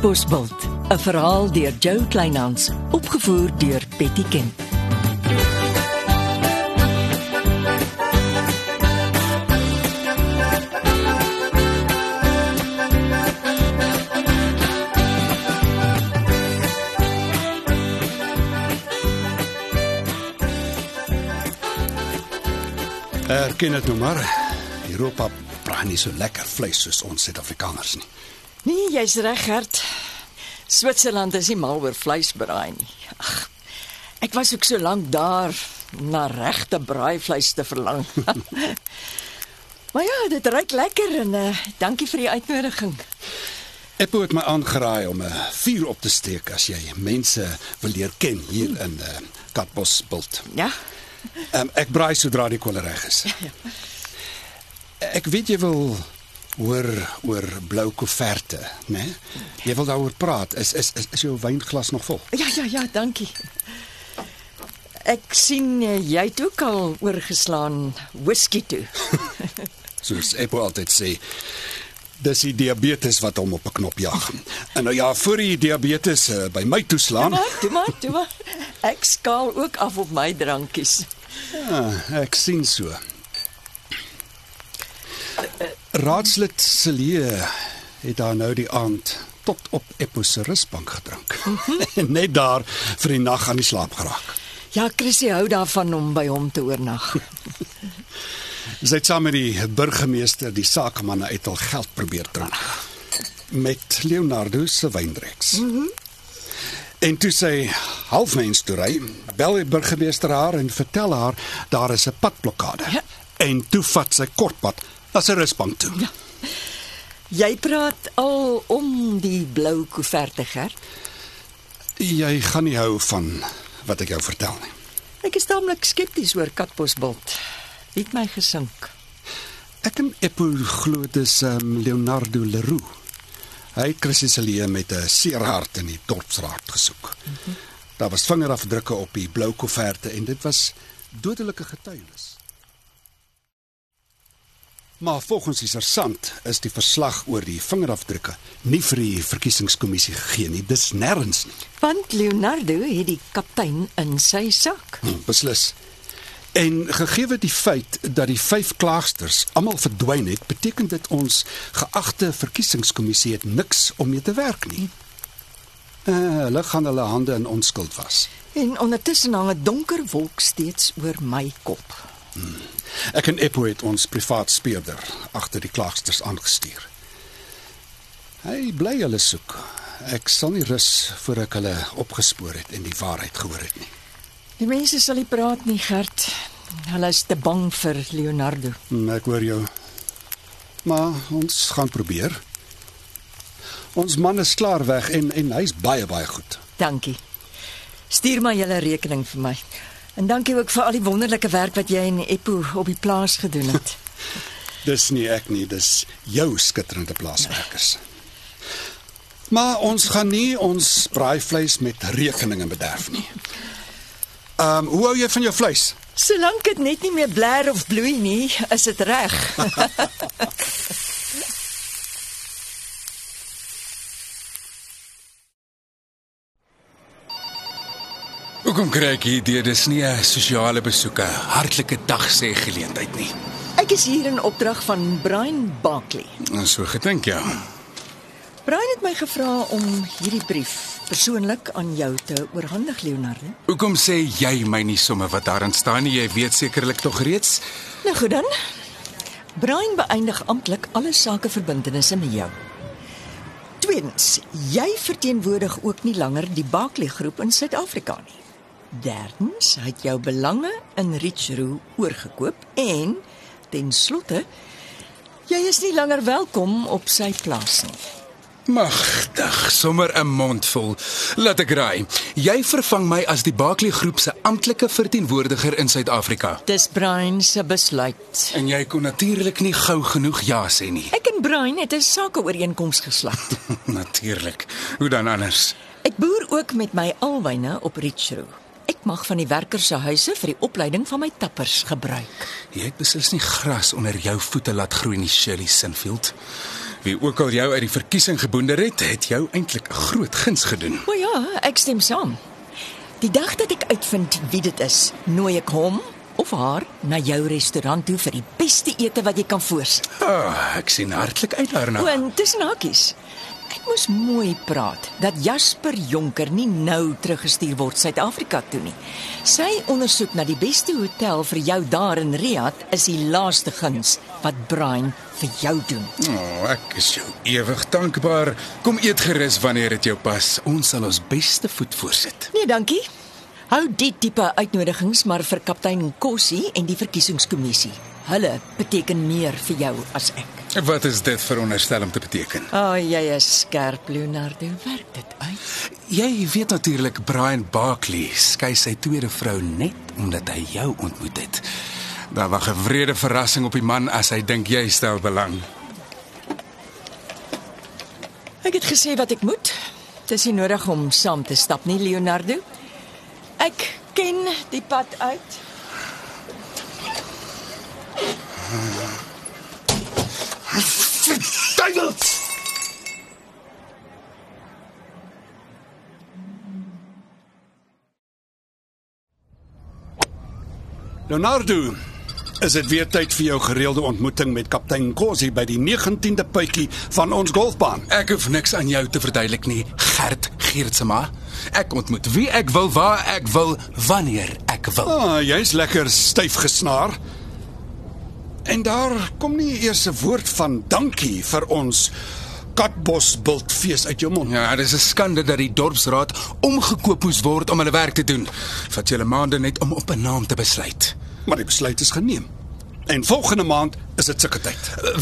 Katbosveld, 'n verhaal deur Jo Kleinhans, opgevoer deur Betty Kemp. Erken dit nou maar. Europa braai nie so lekker vleis soos ons Suid-Afrikaners nie. Nee, jy's reg, Gert. Switserland is nie mal oor vleisbraai nie. Ag. Ek was ook so lank daar na regte braaivleis te verlang. maar ja, dit ruik lekker en uh, dankie vir die uitnodiging. Eppo het my aangeraai om 'n vuur op te steek as jy mense wil leer ken hier in uh, Katbosveld. Ja. Um, ek braai sodra die kolle reg is. Ek weet jy wil hoor oor blou koeverte, né? Nee? Jy wil daaroor praat. Is is is, is jou wynglas nog vol? Ja, ja, ja, dankie. Ek sien eh, jy het ook al oorgeslaan whisky toe. Soos Eppo altyd sê, dis die diabetes wat hom op 'n knop jag. En nou ja, voor die diabetes uh, by my toeslaan. Maar, toe maar, toe maar. Ek skaal ook af op my drankies. Ja, ek sien so. Raadslid Celie het daar nou die aand tot op Eppo se rusbank gedrink. en net daar vir die nag aan die slaap geraak. Ja, Chrissy hou daarvan om by hom te oornag. Sy het saam met die burgemeester die sakemanne uit al geld probeer drink met Leonardo se wyndreks. Mm -hmm. En toe sy halfmens toe ry, bel die burgemeester haar en vertel haar daar is 'n padblokkade. Ja. En toe vat sy kortpad na sy rusbank toe. Ja. Jy praat al om die blou koeverte, Gert. Jy gaan nie hou van wat ek jou vertel nie. Ek is taamlik skepties oor Katbosveld. Wie het my gesink? Ek en Eppo glo dis um, Leonardo Leroux. Hy het Chrissy se lewe met 'n seer hart in die dorpsraad gesoek. Mm -hmm. Daar was vingerafdrukke op die blou koeverte en dit was dodelike getuienis. Maar volgens die sergeant is die verslag oor die vingerafdrukke nie vir die verkiesingskommissie gegee nie. Dis nêrens nie. Want Leonardo het die kaptein in sy sak. Hm, beslis. En gegee die feit dat die vyf klaagsters almal verdwyn het, beteken dit ons geagte verkiesingskommissie het niks om mee te werk nie. Uh, hulle gaan hulle hande in onskuld was. En ondertussen hang 'n donker wolk steeds oor my kop. Hmm. Ek en Eppo het ons privaat speurder agter die klaagsters aangestuur. Hy bly hulle soek. Ek sal nie rus voor ek hulle opgespoor het en die waarheid gehoor het nie. Die mense sal nie praat nie, Gert. Hulle is te bang vir Leonardo. Hmm, ek hoor jou. Maar ons gaan probeer. Ons man is klaar weg en en hy's baie baie goed. Dankie. Stuur maar julle rekening vir my. En dankie ook vir al die wonderlike werk wat jy en Eppo op die plaas gedoen het. dis nie ek nie, dis jou skitterende plaaswerkers. Maar ons gaan nie ons braaivleis met rekeninge bederf nie. Ehm, um, hoe hou jy van jou vleis? Solank dit net nie meer blær of bloei nie, is dit reg. Hoekom kry ek hier dis nie 'n sosiale besoeke, hartlike dag sê geleentheid nie. Ek is hier in opdrag van Brian Barkley. En so gedink ja. Brian het my gevra om hierdie brief persoonlik aan jou te oorhandig, Leonardo. Hoekom sê jy my nie sommer wat daarin staan nie? Jy weet sekerlik tog reeds. Nou goed dan. Brian beëindig amptelik alle sake verbintenisse met jou. Tweedens, jy verteenwoordig ook nie langer die Barkley groep in Suid-Afrika nie. Derdens, hy het jou belange in Richroo oorgekoop en ten slotte, jy is nie langer welkom op sy plaas nie. Magtig, sommer 'n mond vol. Laat ek raai. Jy vervang my as die Barkley groep se amptelike verteenwoordiger in Suid-Afrika. Dis Brian se besluit. En jy kon natuurlik nie gou genoeg ja sê nie. Ek en Brian het 'n sakeooreenkoms gesluit. natuurlik. Hoe dan anders? Ek boer ook met my alwyne op Richroo. Ek mag van die werkers se huise vir die opleiding van my tappers gebruik. Jy het beslis nie gras onder jou voete laat groei nie, Shirley Sinfield. Wie ook al jou uit die verkiesing geboonder het, het jou eintlik 'n groot guns gedoen. O ja, ek stem saam. Die dag dat ek uitvind wie dit is, nooi ek hom of haar na jou restaurant toe vir die beste ete wat jy kan voorsien. Ah, oh, ek sien hartlik uit daarna. O, en tussen hakies. Ek moes mooi praat dat Jasper Jonker nie nou teruggestuur word Suid-Afrika toe nie. Sy ondersoek na die beste hotel vir jou daar in Riyadh is die laaste guns wat Brian vir jou doen. Oh, ek is jou ewig dankbaar. Kom eet gerus wanneer dit jou pas. Ons sal ons beste voet voorsit. Nee, dankie. Hou die tipe uitnodigings maar vir kaptein Kossie en die verkiesingskommissie. Hulle beteken meer vir jou as ek. Wat is dit veronderstel om te beteken? O, oh, jy is skerp, Leonardo. Werk dit uit. Jy weet natuurlik Brian Barkley skei sy tweede vrou net omdat hy jou ontmoet het. Daar wag 'n wrede verrassing op die man as hy dink jy stel belang. Ek het gesê wat ek moet. Dis nie nodig om saam te stap nie, Leonardo. Ek ken die pad uit. Duivel! Leonardo, is dit weer tyd vir jou gereelde ontmoeting met kaptein Kosi by die 19de puitjie van ons golfbaan? Ek hoef niks aan jou te verduidelik nie, Gert Geertsma. Ek ontmoet wie ek wil, waar ek wil, wanneer ek wil. Ah, jy's lekker styf gesnaar. En daar kom nie eers 'n woord van dankie vir ons katbosbultfees uit jou mond. Ja, dis 'n skande dat die dorpsraad omgekoop moes word om hulle werk te doen. Vat julle maande net om op 'n naam te besluit. Maar die besluit is geneem. En volgende maand is dit sulke tyd.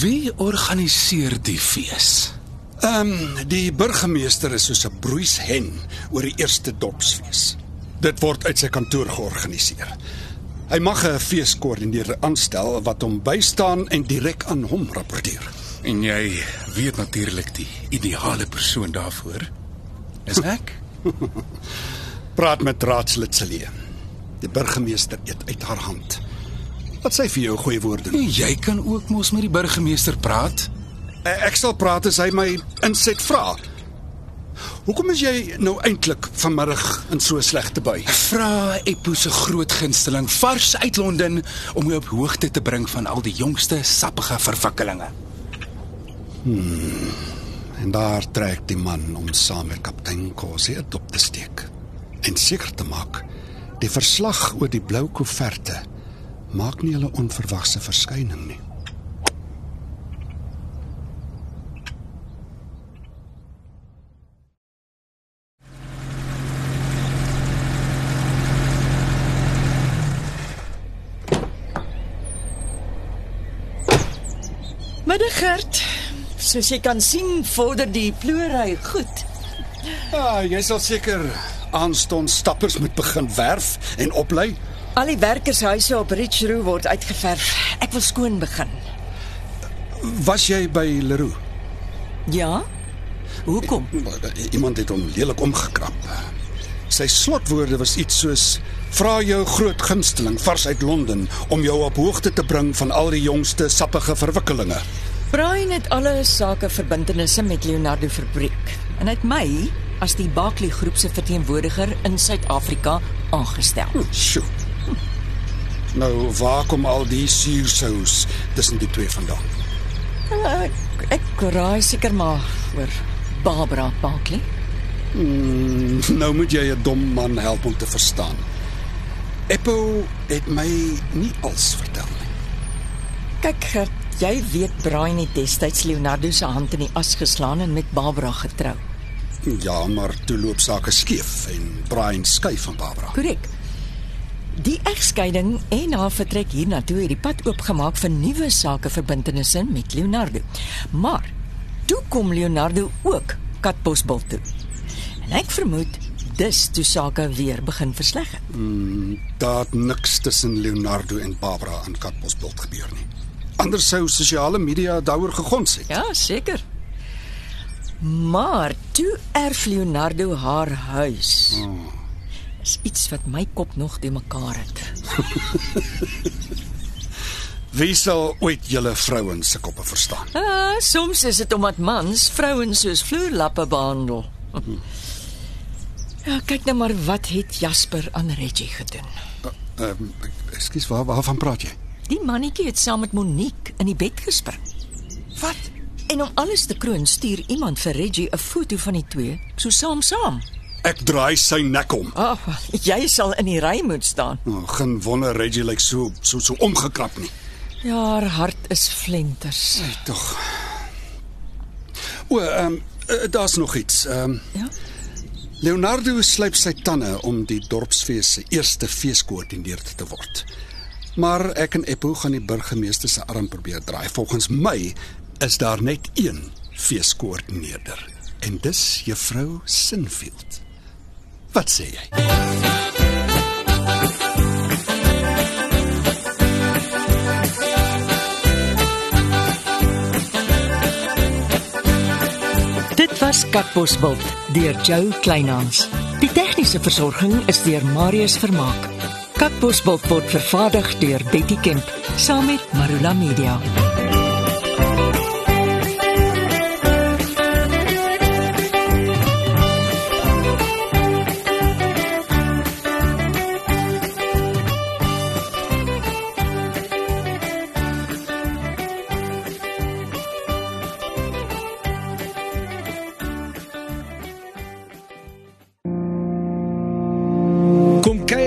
Wie organiseer die fees? Ehm um, die burgemeester is soos 'n broeishen oor die eerste dorpsfees. Dit word uit sy kantoor georganiseer. Hy mag 'n feeskoördineerder aanstel wat hom bystaan en direk aan hom rapporteer. En jy weet natuurlik die ideale persoon daarvoor. Is ek? Praat met raadslid Celie. Die burgemeester eet uit haar hand. Wat sê vir jou goeie woorde? Jy kan ook mos met die burgemeester praat. Eh, Ek sal praat as hy my inset vra. Hoekom is jy nou eintlik vanmiddag in so 'n slegte bui? Vra Eppo se groot gunsteling vars uit Londen om jou op hoogte te bring van al die jongste sappige verwikkelinge. En daar trek die man om saam met kaptein Kosie 'n dop te steek en seker te maak die verslag oor die blou koeverte maak nie hulle onverwagse verskyning nie. Middag Gert. Soos jy kan sien, vorder die vloery goed. Ja, jy sal seker aanstonds stappers moet begin werf en oplei. Al die werkershuise op Richroo word uitgeverf. Ek wil skoon begin. Was jy by Leroux? Ja? Hoekom? Iemand het hom lelik omgekrap. Sy slotwoorde was iets soos: "Vra jou groot gunsteling vars uit Londen om jou op hoogte te bring van al die jongste sappige verwikkelinge." Brian het alle sake verbintenisse met Leonardo verbreek en hy het my as die Barkley groep se verteenwoordiger in Suid-Afrika aangestel. Sjoe. Nou, waar kom al die suursous tussen die twee vandaan? Ek, ek raai seker maar oor Barbara Barkley. Nou moet jy 'n dom man help om te verstaan. Eppo het my nie alles vertel nie. Kyk Gert, jy weet Brian het destyds Leonardo se hand in die as geslaan en met Barbara getrou. Ja, maar toe loop sake skeef en Brian skei van Barbara. Korrek. Die egskeiding en haar vertrek hiernatoe het die pad oopgemaak vir nuwe sake verbintenisse met Leonardo. Maar toe kom Leonardo ook Katbosbult toe. En ek vermoed dis toe sake weer begin versleg het. Daar het niks tussen Leonardo en Barbara aan Katbosbult gebeur nie. Anders sou sosiale media daaroor gegons het. Ja, seker. Maar toe erf Leonardo haar huis. Oh. Is iets wat my kop nog te mekaar het. Wie sal ooit julle vrouens se koppe verstaan? Ah, soms is dit omdat mans vrouens soos vloerlappe behandel. Ja, kyk nou maar wat het Jasper aan Reggie gedoen. Ehm, uh, ekskuus, waar waarvan praat jy? Die mannetjie het saam met Monique in die bed gespring. Wat? En om alles te kroon, stuur iemand vir Reggie 'n foto van die twee, so saam saam. Ek draai sy nek om. Ag, oh, jy sal in die ry moet staan. Oh, geen wonder Reggie lyk so so so omgekrap nie. Ja, haar hart is flenters. Hey, tog. O, ehm um, daar's nog iets. Ehm um, Ja. Leonardo slyp sy tande om die dorpsfees se eerste feeskoördineerder te word. Maar ek en Eppo gaan die burgemeester se arm probeer draai. Volgens my is daar net een feeskoördineerder en dis juffrou Sinfield. Wat sê jy? Dit was Katbosveld deur Jo Kleinhans. Die tegniese versorging is deur Marius Vermaak. Katbosveld word vervaardig deur Betty Kemp saam met Marula Media.